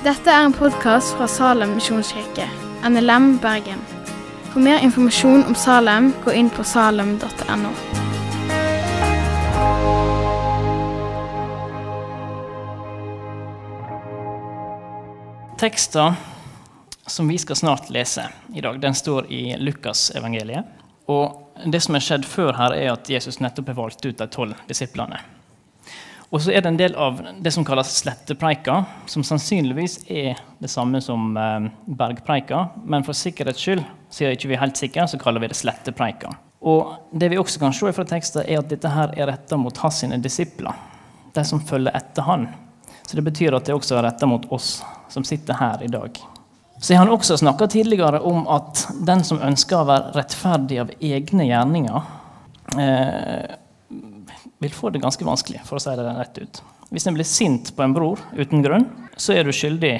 Dette er en podkast fra Salem misjonskirke, NLM Bergen. For mer informasjon om Salem, gå inn på salem.no. Teksten som vi skal snart lese i dag, den står i Lukasevangeliet. Og det som er skjedd før her, er at Jesus nettopp har valgt ut de tolv disiplene. Og så er det en del av det som kalles slettepreika, som sannsynligvis er det samme som eh, bergpreika, men for sikkerhets skyld, siden ikke vi er helt sikre, så kaller vi det slettepreika. Og det vi også kan se fra teksten, er at dette her er retta mot hans sine disipler, de som følger etter han. Så det betyr at det også er retta mot oss som sitter her i dag. Så har han også snakka tidligere om at den som ønsker å være rettferdig av egne gjerninger, eh, vil få det ganske vanskelig, for å si det rett ut. Hvis en blir sint på en bror uten grunn, så er du skyldig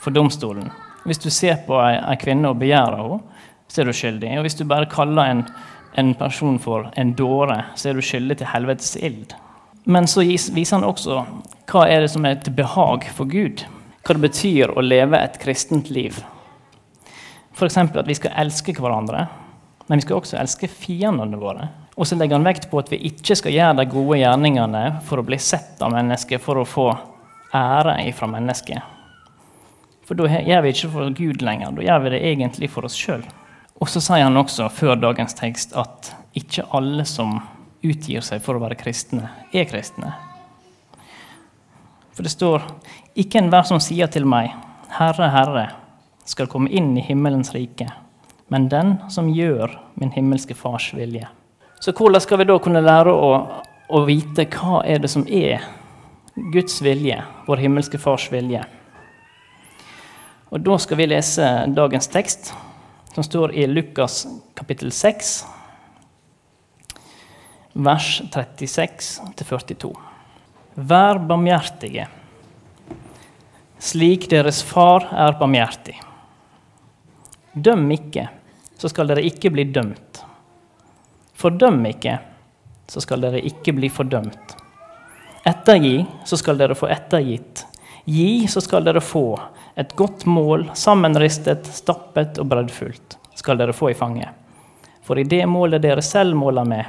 for domstolen. Hvis du ser på ei, ei kvinne og begjærer henne, så er du skyldig. Og hvis du bare kaller en, en person for en dåre, så er du skyldig til helvetes ild. Men så viser han også hva er det som er til behag for Gud hva det betyr å leve et kristent liv. F.eks. at vi skal elske hverandre, men vi skal også elske fiendene våre. Og så legger han vekt på at vi ikke skal gjøre de gode gjerningene for å bli sett av mennesket, for å få ære ifra mennesket. For da gjør vi ikke for Gud lenger, da gjør vi det egentlig for oss sjøl. Og så sier han også før dagens tekst at ikke alle som utgir seg for å være kristne, er kristne. For det står ikke enhver som sier til meg, Herre, Herre, skal komme inn i himmelens rike, men den som gjør min himmelske Fars vilje. Så hvordan skal vi da kunne lære å, å vite hva er det som er Guds vilje, vår himmelske Fars vilje? Og Da skal vi lese dagens tekst, som står i Lukas kapittel 6, vers 36 42. Vær barmhjertige, slik deres far er barmhjertig. Døm ikke, så skal dere ikke bli dømt. Fordøm ikke, så skal dere ikke bli fordømt. Ettergi, så skal dere få ettergitt. Gi, så skal dere få. Et godt mål, sammenristet, stappet og breddfullt, skal dere få i fanget. For i det målet dere selv måler med,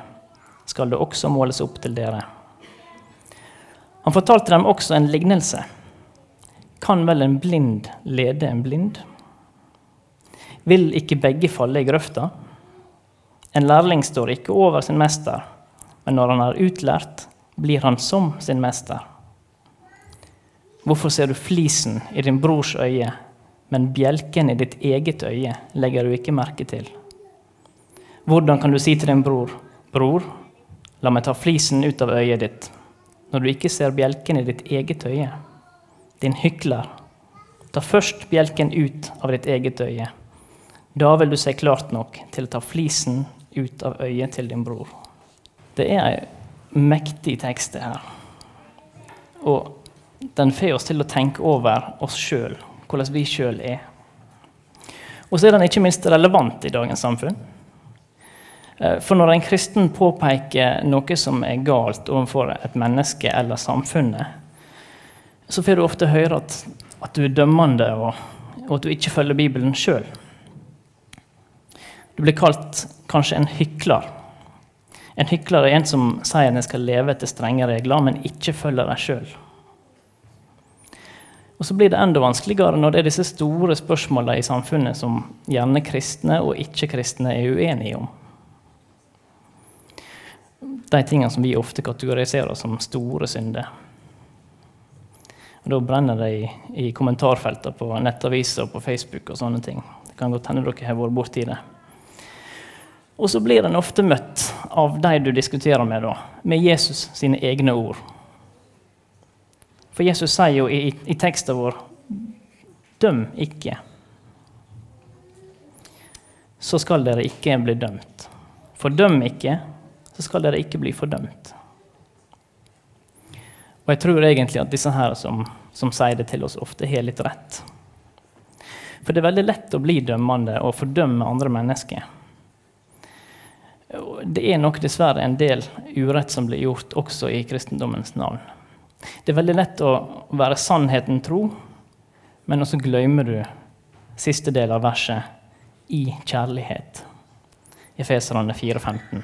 skal det også måles opp til dere. Han fortalte dem også en lignelse. Kan vel en blind lede en blind? Vil ikke begge falle i grøfta? En lærling står ikke over sin mester, men når han er utlært, blir han som sin mester. Hvorfor ser du flisen i din brors øye, men bjelken i ditt eget øye legger du ikke merke til? Hvordan kan du si til din bror, 'Bror, la meg ta flisen ut av øyet ditt', når du ikke ser bjelken i ditt eget øye. Din hykler, ta først bjelken ut av ditt eget øye. Da vil du se klart nok til å ta flisen ut av øyet til din bror. Det er en mektig tekst, det her. Og den får oss til å tenke over oss sjøl, hvordan vi sjøl er. Og så er den ikke minst relevant i dagens samfunn. Eh, for når en kristen påpeker noe som er galt overfor et menneske eller samfunnet, så får du ofte høre at, at du er dømmende, og, og, at du ikke følger Bibelen sjøl. Du blir kalt kanskje en hykler. En hykler er en som sier en skal leve etter strenge regler, men ikke følger dem sjøl. Og så blir det enda vanskeligere når det er disse store spørsmålene i samfunnet som gjerne kristne og ikke-kristne er uenige om de tingene som vi ofte kategoriserer som store synder. Og Da brenner det i, i kommentarfeltene på nettaviser og på Facebook. og sånne ting. Det kan godt hende dere har vært borti det. Og så blir en ofte møtt av de du diskuterer med, da, med Jesus sine egne ord. For Jesus sier jo i, i teksten vår Døm ikke. Så skal dere ikke bli dømt. Fordøm ikke, så skal dere ikke bli fordømt. Og jeg tror egentlig at disse her som, som sier det til oss, ofte har litt rett. For det er veldig lett å bli dømmende og fordømme andre mennesker. Det er nok dessverre en del urett som blir gjort også i kristendommens navn. Det er veldig lett å være sannheten tro, Men også glemmer du siste del av verset 'i kjærlighet'. Efeserane 4,15.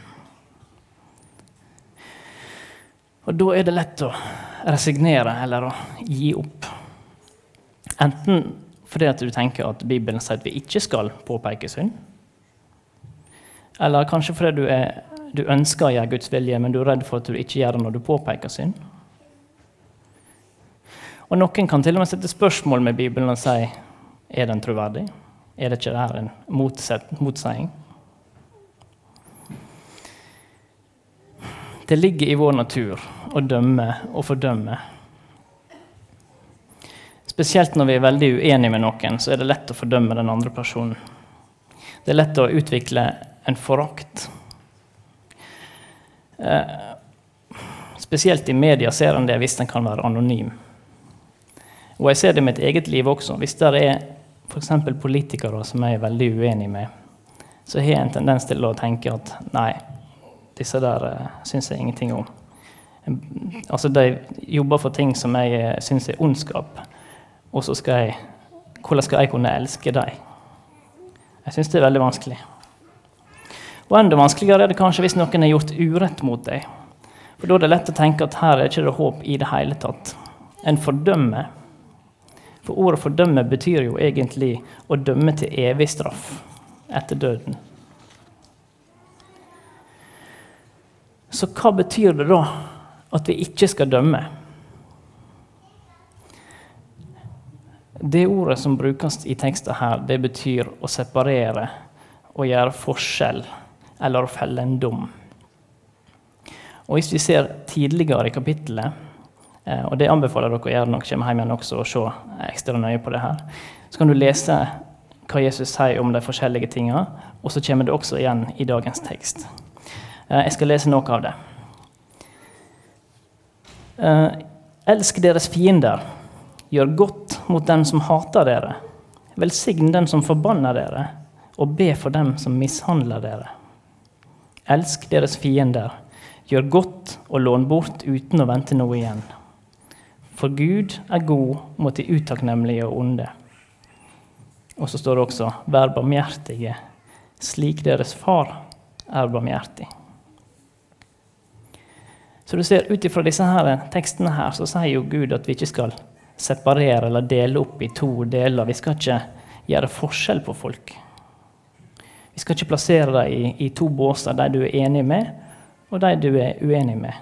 Og da er det lett å resignere eller å gi opp. Enten fordi at du tenker at Bibelen sier at vi ikke skal påpeke synd. Eller kanskje fordi du, er, du ønsker å gjøre Guds vilje, men du er redd for at du ikke gjør det når du påpeker synd. Og Noen kan til og med sette spørsmål med Bibelen og si er den troverdig. Er det ikke det en motseiing? Det ligger i vår natur å dømme og fordømme. Spesielt når vi er veldig uenige med noen, så er det lett å fordømme den andre personen. Det er lett å utvikle en forakt. Eh, spesielt i media ser en det hvis en kan være anonym. Og jeg ser det i mitt eget liv også. Hvis det er f.eks. politikere som jeg er veldig uenig med, så har jeg en tendens til å tenke at nei, disse der eh, syns jeg ingenting om. Altså, De jobber for ting som jeg uh, syns er ondskap, og så skal jeg Hvordan skal jeg kunne elske dem? Jeg syns det er veldig vanskelig. Og enda vanskeligere er det kanskje hvis noen har gjort urett mot deg. For da er det lett å tenke at her er det ikke håp i det hele tatt. En fordømmer. For ordet 'fordømme' betyr jo egentlig å dømme til evig straff etter døden. Så hva betyr det da at vi ikke skal dømme? Det ordet som brukes i teksten her, det betyr å separere og gjøre forskjell, eller å felle en dom. Og Hvis vi ser tidligere i kapittelet, eh, og det anbefaler dere å gjøre når dere kommer hjem igjen også og se ekstra nøye på det her, så kan du lese hva Jesus sier om de forskjellige tingene, og så kommer det også igjen i dagens tekst. Eh, jeg skal lese noe av det. Eh, elsk deres fiender. Gjør godt mot den som hater dere. Velsign den som forbanner dere, og be for dem som mishandler dere. Elsk deres fiender. Gjør godt og lån bort uten å vente noe igjen. For Gud er god mot de utakknemlige og onde. Og så står det også 'vær barmhjertige, slik deres far er barmhjertig'. Så du ser Ut ifra disse her tekstene her, så sier jo Gud at vi ikke skal separere eller dele opp i to deler. Vi skal ikke gjøre forskjell på folk. Vi skal ikke plassere deg i, i to båser, de du er enig med, og de du er uenig med.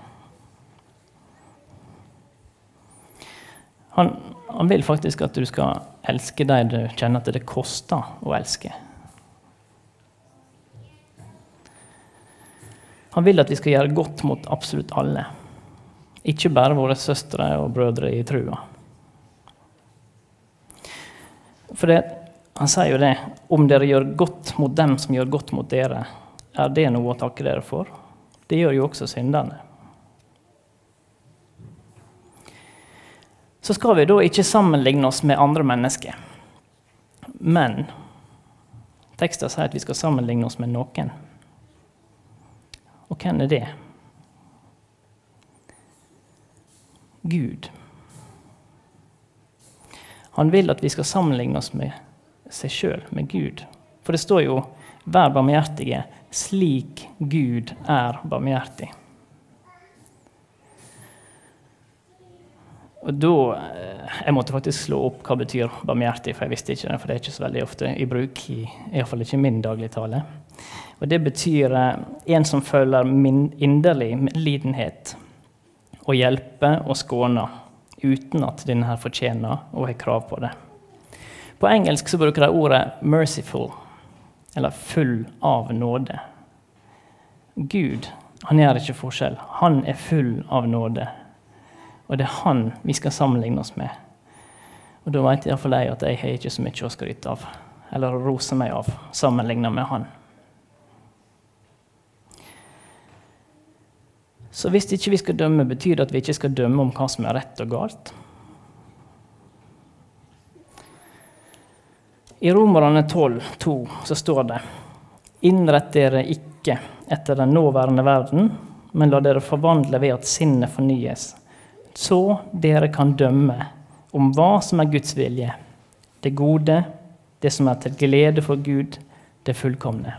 Han, han vil faktisk at du skal elske de du kjenner at det koster å elske. Han vil at vi skal gjøre godt mot absolutt alle. Ikke bare våre søstre og brødre i trua. For det, han sier jo det om dere gjør godt mot dem som gjør godt mot dere, er det noe å takke dere for? Det gjør jo også synderne. Så skal vi da ikke sammenligne oss med andre mennesker. Men teksten sier at vi skal sammenligne oss med noen. Og hvem er det? Gud. Han vil at vi skal sammenligne oss med seg sjøl, med Gud. For det står jo 'vær barmhjertige slik Gud er barmhjertig'. Og da, eh, Jeg måtte faktisk slå opp hva betyr barmhjertig, for jeg visste ikke det. For det er ikke så veldig ofte i bruk, i, iallfall ikke min dagligtale. Og det betyr eh, en som føler inderlig lidenhet, og hjelper og skåner uten at denne fortjener og har krav på det. På engelsk så bruker de ordet 'merciful', eller 'full av nåde'. Gud han gjør ikke forskjell. Han er full av nåde. Og det er han vi skal sammenligne oss med. Og da vet iallfall jeg at jeg har ikke så mye å skryte av, eller rose meg av, sammenlignet med han. Så hvis ikke vi skal dømme, betyr det at vi ikke skal dømme om hva som er rett og galt? I Romerne 12, 12,2 så står det Innrett dere ikke etter den nåværende verden, men la dere forvandle ved at sinnet fornyes, så dere kan dømme om hva som er Guds vilje, det gode, det som er til glede for Gud, det fullkomne.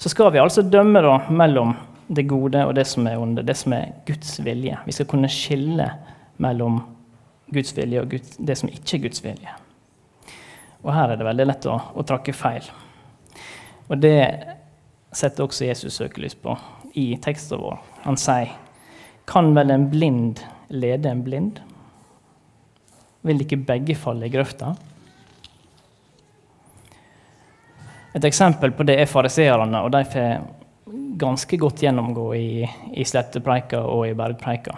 Så skal vi altså dømme da mellom det gode og det som er onde, det som er Guds vilje. Vi skal kunne skille mellom Guds vilje og det som ikke er Guds vilje. Og her er det veldig lett å, å trakke feil. Og det setter også Jesus søkelys på i teksten vår. Han sier Kan vel en blind lede en blind? Vil ikke begge falle i grøfta? Et eksempel på det er fariseerne, og de får ganske godt gjennomgå i, i slettepreika og i bergpreika.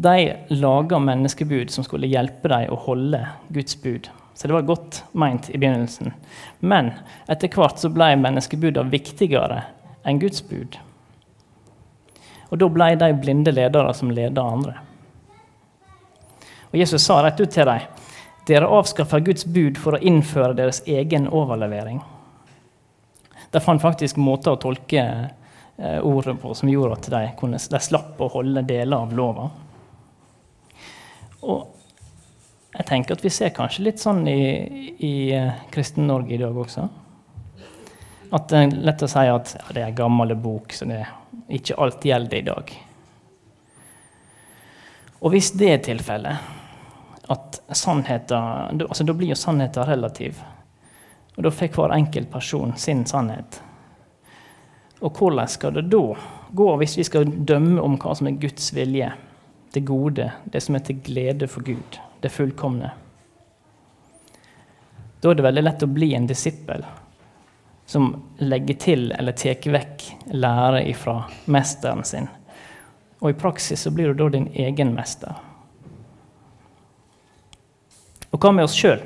De laga menneskebud som skulle hjelpe dem å holde Guds bud. Så det var godt meint i begynnelsen. Men etter hvert så ble menneskebudene viktigere enn Guds bud. Og da ble de blinde ledere som leda andre. Og Jesus sa rett ut til dem dere avskaffer Guds bud for å innføre deres egen overlevering. De fant faktisk måter å tolke eh, ordet på som gjorde at de, kunne, de slapp å holde deler av lova. Og jeg tenker at vi ser kanskje litt sånn i, i uh, Kristen-Norge i dag også. At det er lett å si at ja, det er gammel bok, så det ikke alt gjelder i dag. Og hvis det er tilfellet, at sannheten, altså Da blir jo sannheten relativ. Og da fikk hver enkelt person sin sannhet. Og hvordan skal det da gå hvis vi skal dømme om hva som er Guds vilje, det gode, det som er til glede for Gud, det fullkomne? Da er det veldig lett å bli en disippel som legger til eller tar vekk lære ifra mesteren sin. Og i praksis så blir du da din egen mester. Og hva med oss sjøl?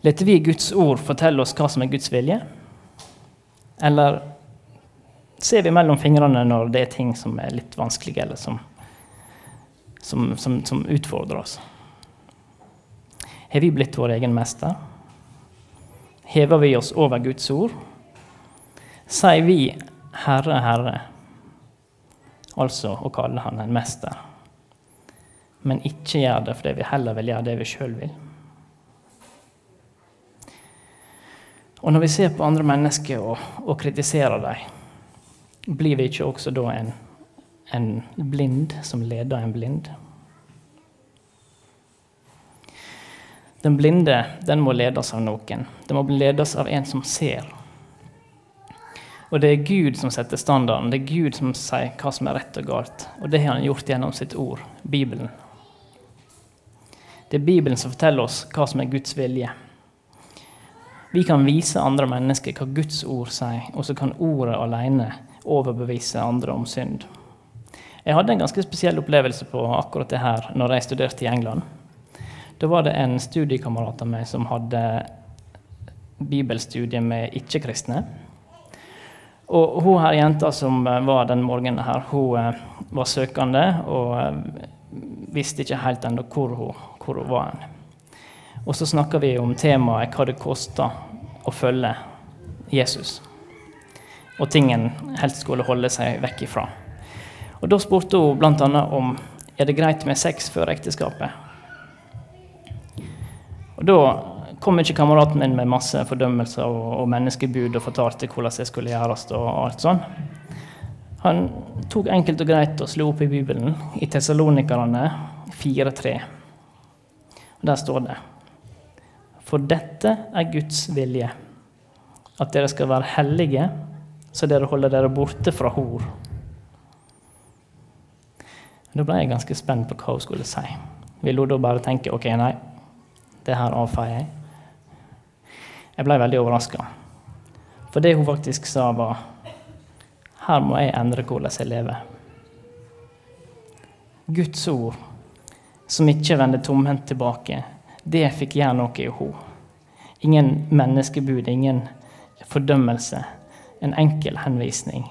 Leter vi Guds ord fortelle oss hva som er Guds vilje? Eller ser vi mellom fingrene når det er ting som er litt vanskelige, eller som, som, som, som utfordrer oss? Har vi blitt vår egen mester? Hever vi oss over Guds ord? Sier vi 'Herre, Herre', altså å kalle Han en mester, men ikke gjør det fordi vi heller vil gjøre det vi sjøl vil? Og når vi ser på andre mennesker og, og kritiserer dem, blir vi ikke også da en, en blind som leder en blind? Den blinde den må ledes av noen. Den må ledes av en som ser. Og det er Gud som setter standarden. Det er Gud som sier hva som er rett og galt. Og det har han gjort gjennom sitt ord, Bibelen. Det er Bibelen som forteller oss hva som er Guds vilje. Vi kan vise andre mennesker hva Guds ord sier, og så kan ordet alene overbevise andre om synd. Jeg hadde en ganske spesiell opplevelse på akkurat det her når jeg studerte i England. Da var det en studiekamerat av meg som hadde bibelstudie med ikke-kristne. Og hun her jenta som var den morgenen her, hun eh, var søkende og eh, visste ikke helt ennå hvor, hvor, hun var. Og så snakka vi om temaet hva det kosta å følge Jesus. Og tingen helst skulle holde seg vekk ifra. Og Da spurte hun bl.a. om er det greit med sex før ekteskapet. Og Da kom ikke kameraten min med masse fordømmelser og, og menneskebud og fortalte hvordan det skulle gjøres. og alt sånn. Han tok enkelt og greit og slo opp i Bibelen, i Tessalonikerne 4.3. Der står det For dette er Guds vilje, at dere skal være hellige, så dere holder dere borte fra hor. Da ble jeg ganske spent på hva hun skulle si. Ville hun da bare tenke ok, nei, det her avfeier jeg. Jeg ble veldig overraska. For det hun faktisk sa, var her må jeg endre hvordan jeg lever. Guds ord, som ikke vender tomhendt tilbake, det fikk gjøre noe i henne. Ingen menneskebud, ingen fordømmelse. En enkel henvisning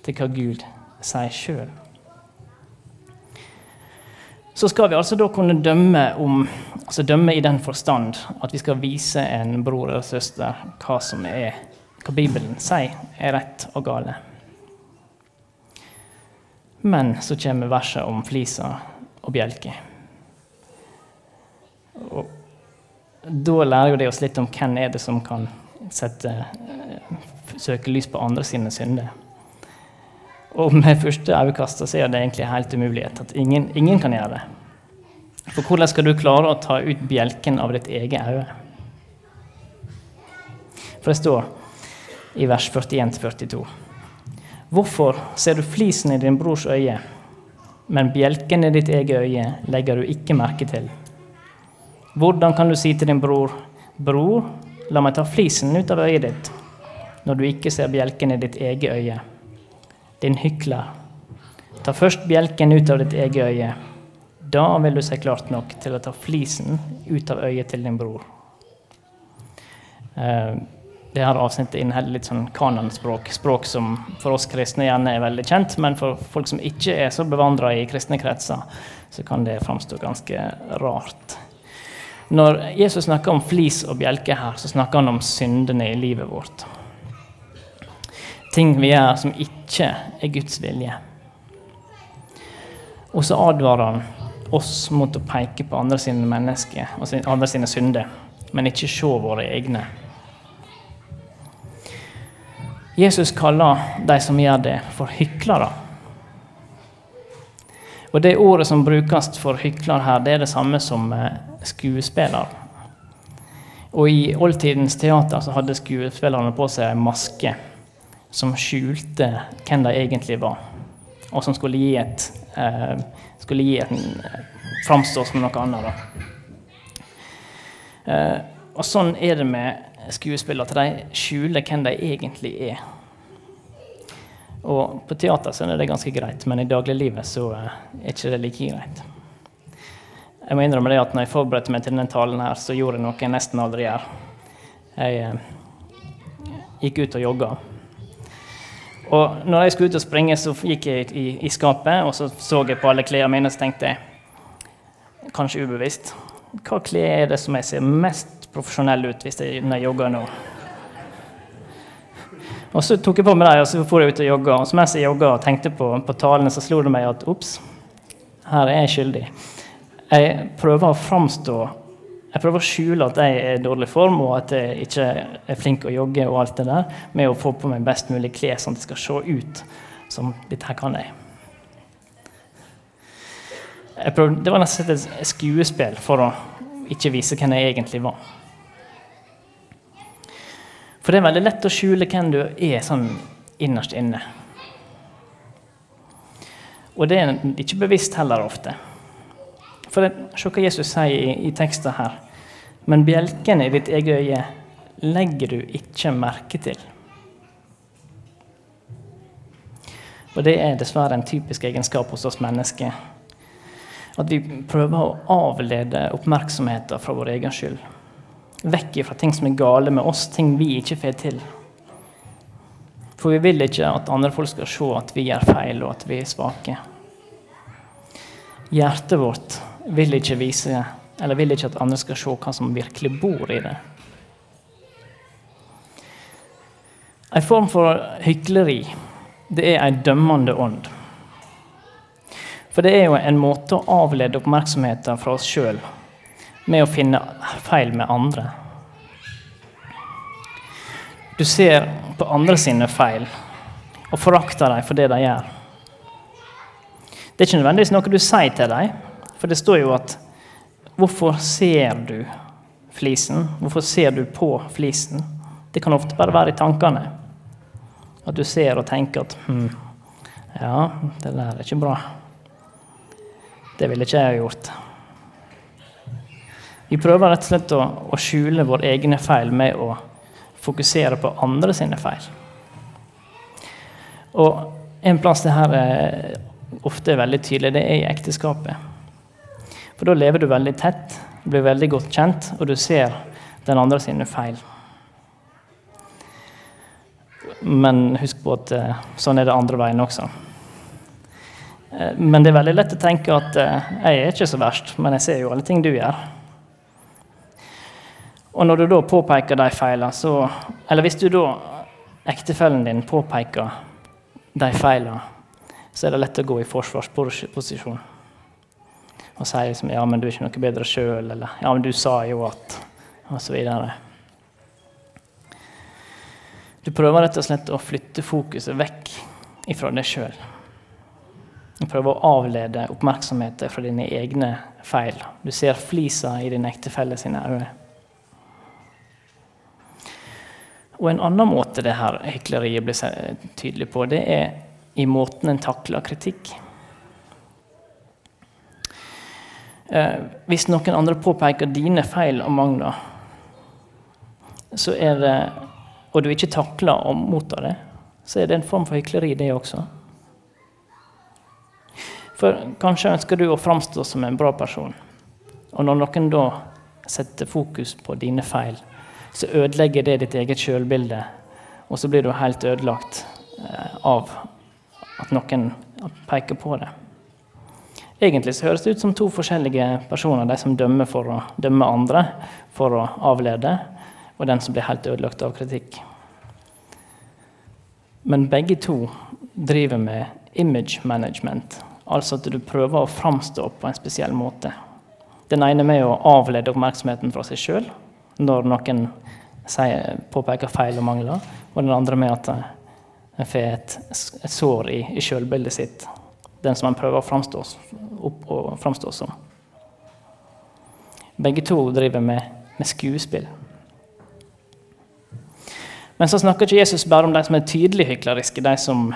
til hva Gud sier sjøl så skal vi altså da kunne dømme om altså dømme i den forstand at vi skal vise en bror eller søster hva som er hva Bibelen sier er rett og gale. Men så kommer verset om flisa og bjelker. Og da lærer jo det oss litt om hvem er det som kan sette eh, søkelys på andre sine synder. Og med første øyekast så er det egentlig helt umulighet at ingen, ingen kan gjøre det. For hvordan skal du klare å ta ut bjelken av ditt eget øye? For det står i vers 41-42. Hvorfor ser du flisen i din brors øye, men bjelken i ditt eget øye legger du ikke merke til? Hvordan kan du si til din bror, bror, la meg ta flisen ut av øyet ditt, når du ikke ser bjelken i ditt eget øye? Din hykler. Ta først bjelken ut av ditt eget øye. Da vil du se klart nok til å ta flisen ut av øyet til din bror. Uh, det her avsnittet inneholder litt sånn kanonspråk, språk som for oss kristne gjerne er veldig kjent, men for folk som ikke er så bevandra i kristne kretser, så kan det framstå ganske rart. Når Jesus snakker om flis og bjelke her, så snakker han om syndene i livet vårt. Ting vi gjør som ikke er Guds vilje. Og så advarer han oss mot å peke på andre sine mennesker og andre sine synder, men ikke se våre egne. Jesus kaller de som gjør det, for hyklere. Og Det ordet som brukes for hykler her, det er det samme som eh, skuespiller. Og I oldtidens teater så hadde skuespillerne på seg maske som skjulte hvem de egentlig var, og som skulle gi et eh, skulle gi en eh, framstå som noe annet. Eh, og sånn er det med skuespillere at de skjuler hvem de egentlig er. Og på teater så er det ganske greit, men i dagliglivet så eh, er ikke det like greit. Jeg må innrømme det at når jeg forberedte meg til denne talen, her, så gjorde jeg noe jeg nesten aldri gjør. Jeg eh, gikk ut og jogga. Og når jeg skulle ut og springe, så gikk jeg i, i skapet og så så jeg på alle klærne mine og så tenkte jeg, kanskje ubevisst Hva klær er det som jeg ser mest profesjonell ut hvis jeg, når jeg jogger nå. Og så tok jeg på meg dem og så for jeg ut og jogga. Og mens jeg jogga og tenkte på, på talene, så slo det meg at ops, her er jeg skyldig. Jeg prøver å framstå jeg prøver å skjule at jeg er i dårlig form og at jeg ikke er flink å jogge, og alt det der, med å få på meg best mulig klær, sånn at det skal se ut som dette her kan jeg. jeg prøvde, det var nesten et skuespill for å ikke vise hvem jeg egentlig var. For det er veldig lett å skjule hvem du er sånn innerst inne. Og det er ikke bevisst heller ofte. For det, Se hva Jesus sier i, i teksten her. Men bjelkene i ditt eget øye legger du ikke merke til. Og det er dessverre en typisk egenskap hos oss mennesker. At vi prøver å avlede oppmerksomheten fra vår egen skyld vekk fra ting som er gale med oss, ting vi ikke får til. For vi vil ikke at andre folk skal se at vi gjør feil, og at vi er svake. Hjertet vårt vil ikke vise, eller vil ikke at andre skal se hva som virkelig bor i det. En form for hykleri det er en dømmende ånd. For det er jo en måte å avlede oppmerksomheten fra oss sjøl med å finne feil med andre. Du ser på andre sine feil og forakter dem for det de gjør. Det er ikke nødvendigvis noe du sier til dem, for det står jo at Hvorfor ser du flisen? Hvorfor ser du på flisen? Det kan ofte bare være i tankene. At du ser og tenker at hm, ja, det der er ikke bra. Det ville ikke jeg ha gjort. Vi prøver rett og slett å, å skjule våre egne feil med å fokusere på andre sine feil. Og en plass det her er ofte er veldig tydelig, det er i ekteskapet. For da lever du veldig tett, blir veldig godt kjent, og du ser den andre sine feil. Men husk på at uh, sånn er det andre veien også. Uh, men det er veldig lett å tenke at uh, jeg er ikke så verst, men jeg ser jo alle ting du gjør. Og når du da påpeker de feilene, så Eller hvis du da ektefellen din påpeker de feilene, så er det lett å gå i forsvarsposisjon og sier liksom, ja, men du er ikke noe bedre sjøl, eller ja, men du sa jo at osv. Du prøver rett og slett å flytte fokuset vekk ifra deg sjøl. Du prøver å avlede oppmerksomheten fra dine egne feil. Du ser flisa i din ektefelle sine øyne. Og En annen måte det her hykleriet blir tydelig på, det er i måten en takler kritikk. Eh, hvis noen andre påpeker dine feil og mangler, så er det, og du ikke takler å motta det, så er det en form for hykleri, det også. For kanskje ønsker du å framstå som en bra person. Og når noen da setter fokus på dine feil, så ødelegger det ditt eget sjølbilde. Og så blir du helt ødelagt eh, av at noen peker på det. Egentlig så høres det ut som to forskjellige personer. De som dømmer for å dømme andre for å avlede, og den som blir helt ødelagt av kritikk. Men begge to driver med image management, altså at du prøver å framstå på en spesiell måte. Den ene med å avlede oppmerksomheten fra seg sjøl når noen påpeker feil og mangler, og den andre med at en får et, sår i, i sjølbildet sitt den som han prøver å framstå, framstå som. Begge to driver med, med, skuespill. Men så snakker ikke Jesus bare om de som er tydelig hykleriske, de som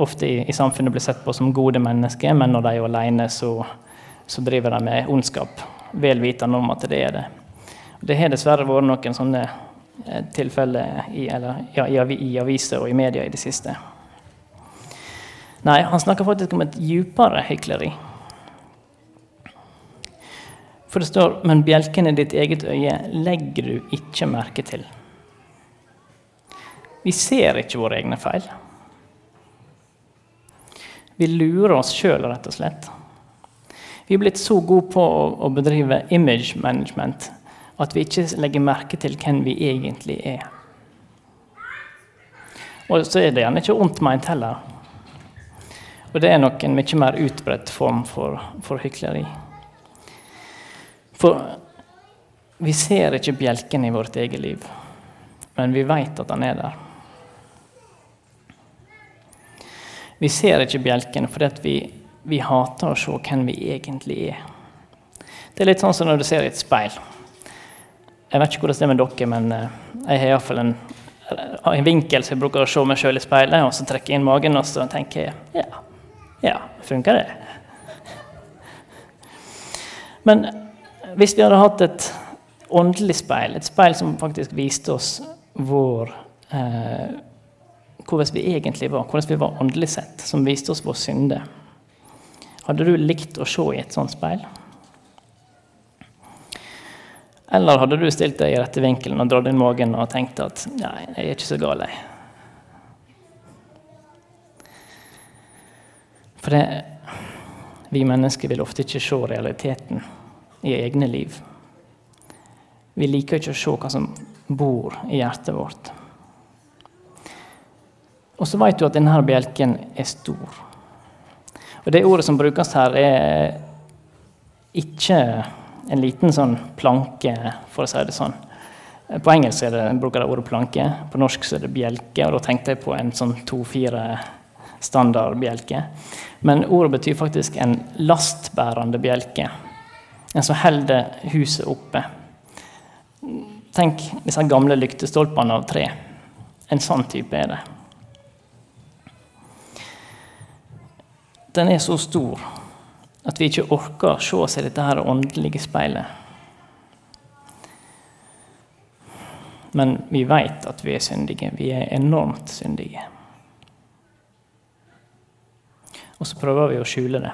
ofte i, i, samfunnet blir sett på som gode mennesker, men når de er alene, så, så driver de med ondskap, vel vitende om at det er det. Det har dessverre vært noen sånne eh, tilfeller i, eller, ja, i aviser og i media i det siste. Nei, han snakker faktisk om et djupere hykleri. For det står men bjelken i ditt eget øye legger du ikke merke til. Vi ser ikke våre egne feil. Vi lurer oss sjøl, rett og slett. Vi er blitt så gode på å bedrive image management at vi ikke legger merke til hvem vi egentlig er. Og så er det gjerne ikke ondt meint heller. Og det er nok en mye mer utbredt form for, for hykleri. For vi ser ikke bjelken i vårt eget liv, men vi vet at han er der. Vi ser ikke bjelken fordi vi, vi hater å se hvem vi egentlig er. Det er litt sånn som når du ser i et speil. Jeg vet ikke hvordan det er med dere, men eh, jeg har iallfall en, en vinkel så jeg bruker å se meg sjøl i speilet, og så trekker jeg inn magen og så tenker jeg, ja, ja, funka det? Men hvis vi hadde hatt et åndelig speil, et speil som faktisk viste oss vår eh, hvordan vi egentlig var, hvordan vi var åndelig sett, som viste oss vår synde. Hadde du likt å se i et sånt speil? Eller hadde du stilt deg i rette vinkelen og dratt inn magen og tenkt at nei, jeg er ikke så gal, jeg. For det, vi mennesker vil ofte ikke se realiteten i egne liv. Vi liker ikke å se hva som bor i hjertet vårt. Og så vet du at denne bjelken er stor. Og Det ordet som brukes her, er ikke en liten sånn planke, for å si det sånn. På engelsk det, bruker de ordet planke, på norsk så er det bjelke. og Da tenkte jeg på en sånn to-fire standard bjelke. Men ordet betyr faktisk en lastbærende bjelke. En som holder huset oppe. Tenk disse gamle lyktestolpene av tre. En sånn type er det. Den er så stor at vi ikke orker å se oss i dette her åndelige speilet. Men vi vet at vi er syndige. Vi er enormt syndige. Og så prøver vi å skjule det.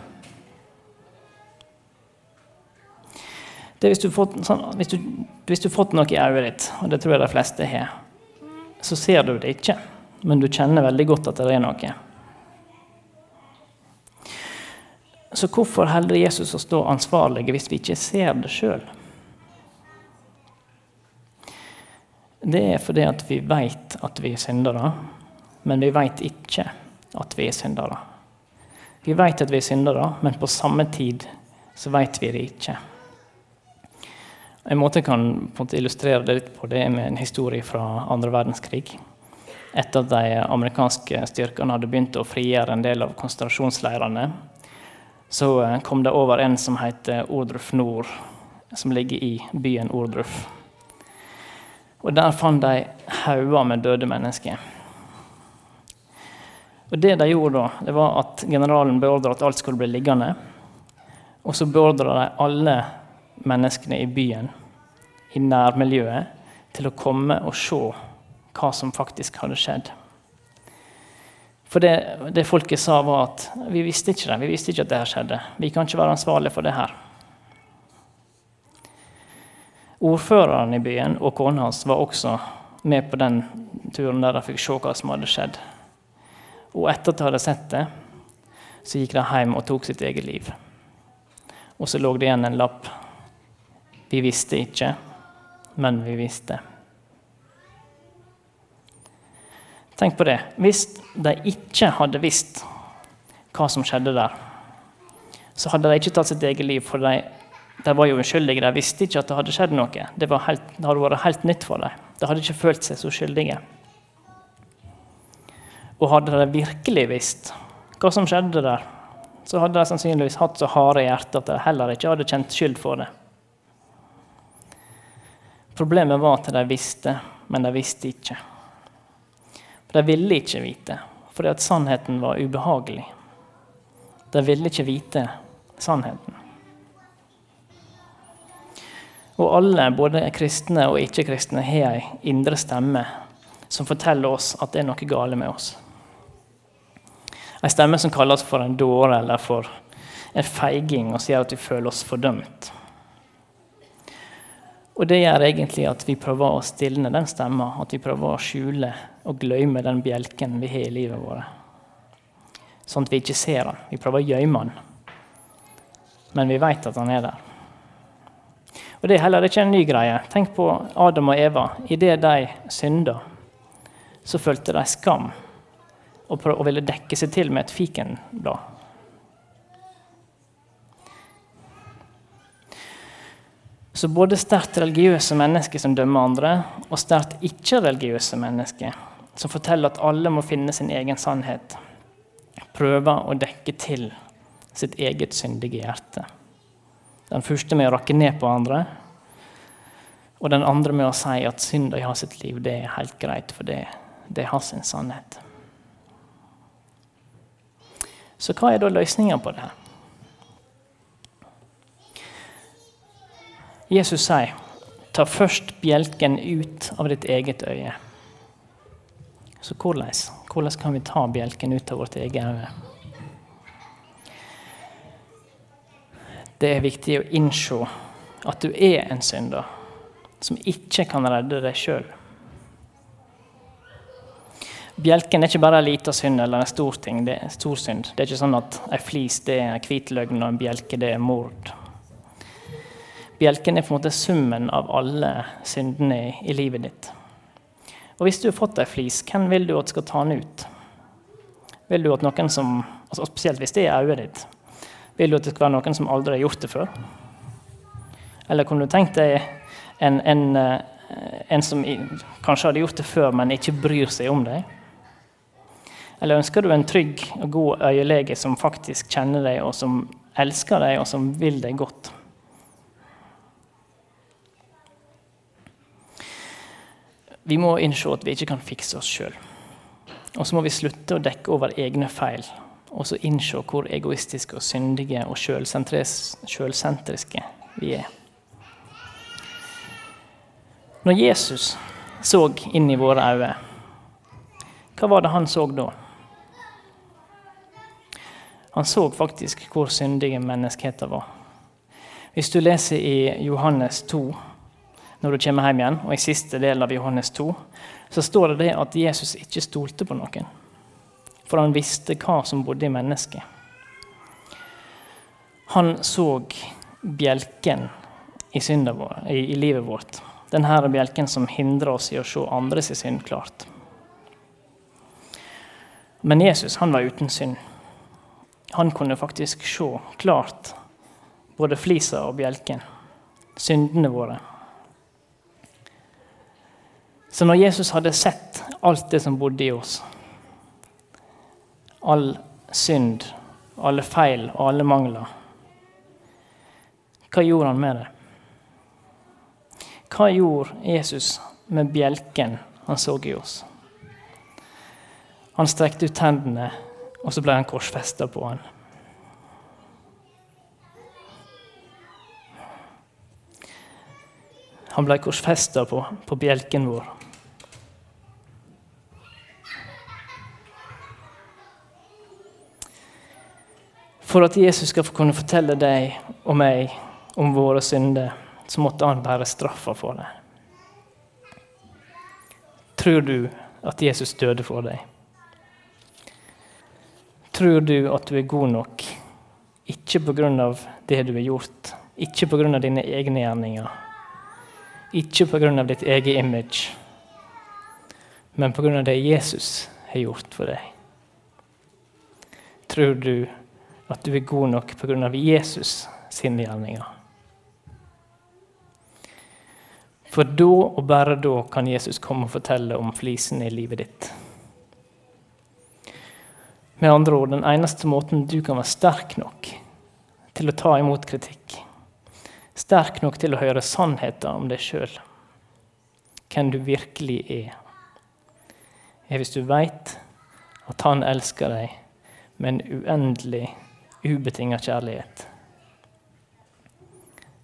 det hvis, du fått, sånn, hvis, du, hvis du fått noe i øyet ditt, og det tror jeg de fleste har, så ser du det ikke, men du kjenner veldig godt at det er noe. Så hvorfor holder Jesus å stå ansvarlig hvis vi ikke ser det sjøl? Det er fordi at vi vet at vi er syndere, men vi vet ikke at vi er syndere. Vi vet at vi er syndere, men på samme tid så vet vi det ikke. En måte jeg kan illustrere det litt på, det er med en historie fra andre verdenskrig. Etter at de amerikanske styrkene hadde begynt å frigjøre en del av konsentrasjonsleirene, så eh, kom det over en som heter Ordruf Nord, som ligger i byen Ordruf. Og Der fant de hauger med døde mennesker. Og Det de gjorde da, det var at generalen beordra at alt skulle bli liggende. Og så beordra de alle menneskene i byen, i nærmiljøet, til å komme og se hva som faktisk hadde skjedd. For det, det folket sa, var at vi visste ikke det. Vi visste ikke at det her skjedde. Vi kan ikke være ansvarlige for det her. Ordføreren i byen og kona hans var også med på den turen der de fikk se hva som hadde skjedd. Og etter at de hadde sett det, så gikk de hjem og tok sitt eget liv. Og så lå det igjen en lapp. Vi visste ikke, men vi visste. Tenk på det. Hvis de ikke hadde visst hva som skjedde der, så hadde de ikke tatt sitt eget liv, for de, de var jo uskyldige. De visste ikke at det hadde skjedd noe. Det, helt, det hadde vært helt nytt for dem. De hadde ikke følt seg så skyldige. Og hadde de virkelig visst hva som skjedde der, så hadde de sannsynligvis hatt så harde hjerter at de heller ikke hadde kjent skyld for det. Problemet var at de visste, men de visste ikke. For De ville ikke vite, fordi at sannheten var ubehagelig. De ville ikke vite sannheten. Og alle, både kristne og ikke-kristne, har ei indre stemme som forteller oss at det er noe gale med oss. En stemme som kalles for en dåre eller for en feiging, og sier at vi føler oss fordømt. Og det gjør egentlig at vi prøver å stilne den stemma, at vi prøver å skjule og glemme den bjelken vi har i livet vårt. Sånn at vi ikke ser den. Vi prøver å gjemme den. Men vi vet at den er der. Og Det er heller ikke en ny greie. Tenk på Adam og Eva. Idet de synda, så følte de skam og, og ville dekke seg til med et fikenblad. Så både sterkt religiøse mennesker som dømmer andre, og sterkt ikke-religiøse mennesker som forteller at alle må finne sin egen sannhet, prøver å dekke til sitt eget syndige hjerte. Den første med å rakke ned på andre, og den andre med å si at synda i hans liv det er helt greit, for det, det er hans sannhet. Så hva er da løsninga på det? Jesus sier, 'Ta først bjelken ut av ditt eget øye'. Så hvordan? Hvordan kan vi ta bjelken ut av vårt eget øye? Det er viktig å innse at du er en synder som ikke kan redde deg sjøl. Bjelken er ikke bare en liten synd eller en stor ting. Det er en stor synd. Det er ikke sånn at en flis det er hvit løgn og en bjelke det er mord. Bjelken er på en måte summen av alle syndene i, i livet ditt. Og Hvis du har fått ei flis, hvem vil du at skal ta den ut? Vil du at noen som, altså Spesielt hvis det er øyet ditt. Vil du at det skal være noen som aldri har gjort det før? Eller kunne du tenkt deg en, en, eh, en som kanskje hadde gjort det før, men ikke bryr seg om deg? Eller ønsker du en trygg og god øyelege som faktisk kjenner deg, og som elsker deg, og som vil deg godt? Vi må innse at vi ikke kan fikse oss sjøl. Og så må vi slutte å dekke over egne feil, og så innse hvor egoistiske og syndige og sjølsentriske vi er. Når Jesus så inn i våre øyne, hva var det han så da? Han så faktisk hvor syndige menneskeheten var. Hvis du leser i Johannes 2, når du kommer hjem igjen, og i siste del av Johannes 2, så står det, det at Jesus ikke stolte på noen. For han visste hva som bodde i mennesket. Han så bjelken i, vår, i, i livet vårt. Denne bjelken som hindrer oss i å se andres synd klart. Men Jesus han var uten synd han kunne faktisk se klart både flisa og bjelken, syndene våre. Så når Jesus hadde sett alt det som bodde i oss, all synd, alle feil og alle mangler, hva gjorde han med det? Hva gjorde Jesus med bjelken han så i oss? Han strekte ut hendene, og så ble han korsfesta på han. Han ble korsfesta på, på bjelken vår. For at Jesus skal kunne fortelle deg og meg om våre synder, så måtte han bære straffa for det. Tror du at Jesus døde for deg? Tror du at du er god nok, ikke pga. det du har gjort, ikke pga. dine egne gjerninger, ikke pga. ditt eget image, men pga. det Jesus har gjort for deg? Tror du at du er god nok pga. Jesus sine gjerninger? For da og bare da kan Jesus komme og fortelle om flisene i livet ditt. Med andre ord, den eneste måten du kan være sterk nok til å ta imot kritikk, sterk nok til å høre sannheten om deg sjøl, hvem du virkelig er, er hvis du veit at han elsker deg med en uendelig, ubetinga kjærlighet.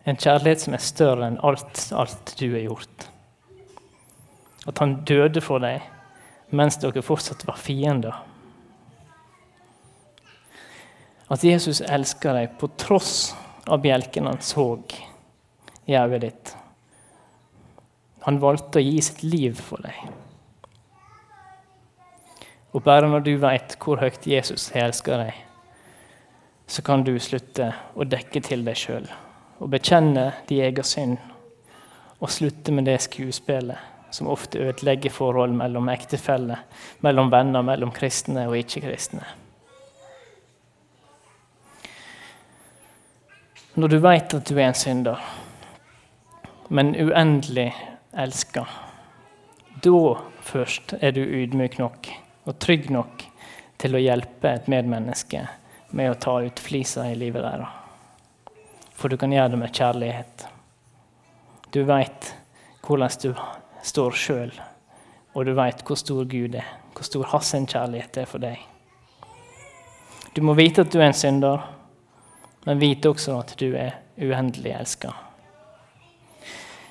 En kjærlighet som er større enn alt, alt du har gjort. At han døde for deg mens dere fortsatt var fiender. At Jesus elsker deg på tross av bjelken han så i øyet ditt. Han valgte å gi sitt liv for deg. Og bare når du vet hvor høyt Jesus elsker deg, så kan du slutte å dekke til deg sjøl og bekjenne de egen synd, og slutte med det skuespillet som ofte ødelegger forhold mellom ektefeller, mellom venner, mellom kristne og ikke-kristne. Når du vet at du er en synder, men uendelig elska, da først er du ydmyk nok og trygg nok til å hjelpe et medmenneske med å ta ut flisa i livet deres for du kan gjøre det med kjærlighet. Du veit hvordan du står sjøl, og du veit hvor stor Gud er, hvor stor hans kjærlighet er for deg. Du må vite at du er en synder, men vite også at du er uendelig elska.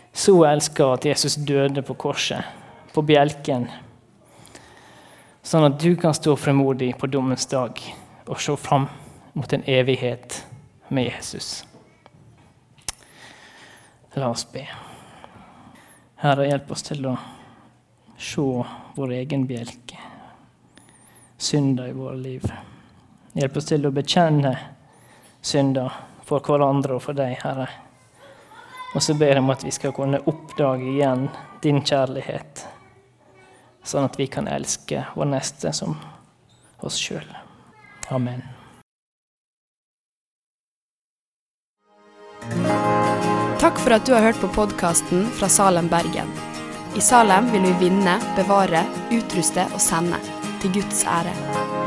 Så elska at Jesus døde på korset, på bjelken, sånn at du kan stå fremodig på dommens dag og se fram mot en evighet med Jesus. La oss be. Herre, hjelp oss til å se vår egen bjelke, synder i våre liv. Hjelp oss til å bekjenne synder for hverandre og for deg, Herre. Og så ber jeg om at vi skal kunne oppdage igjen din kjærlighet, sånn at vi kan elske vår neste som oss sjøl. Amen. Takk for at du har hørt på podkasten fra Salem, Bergen. I Salem vil vi vinne, bevare, utruste og sende. Til Guds ære.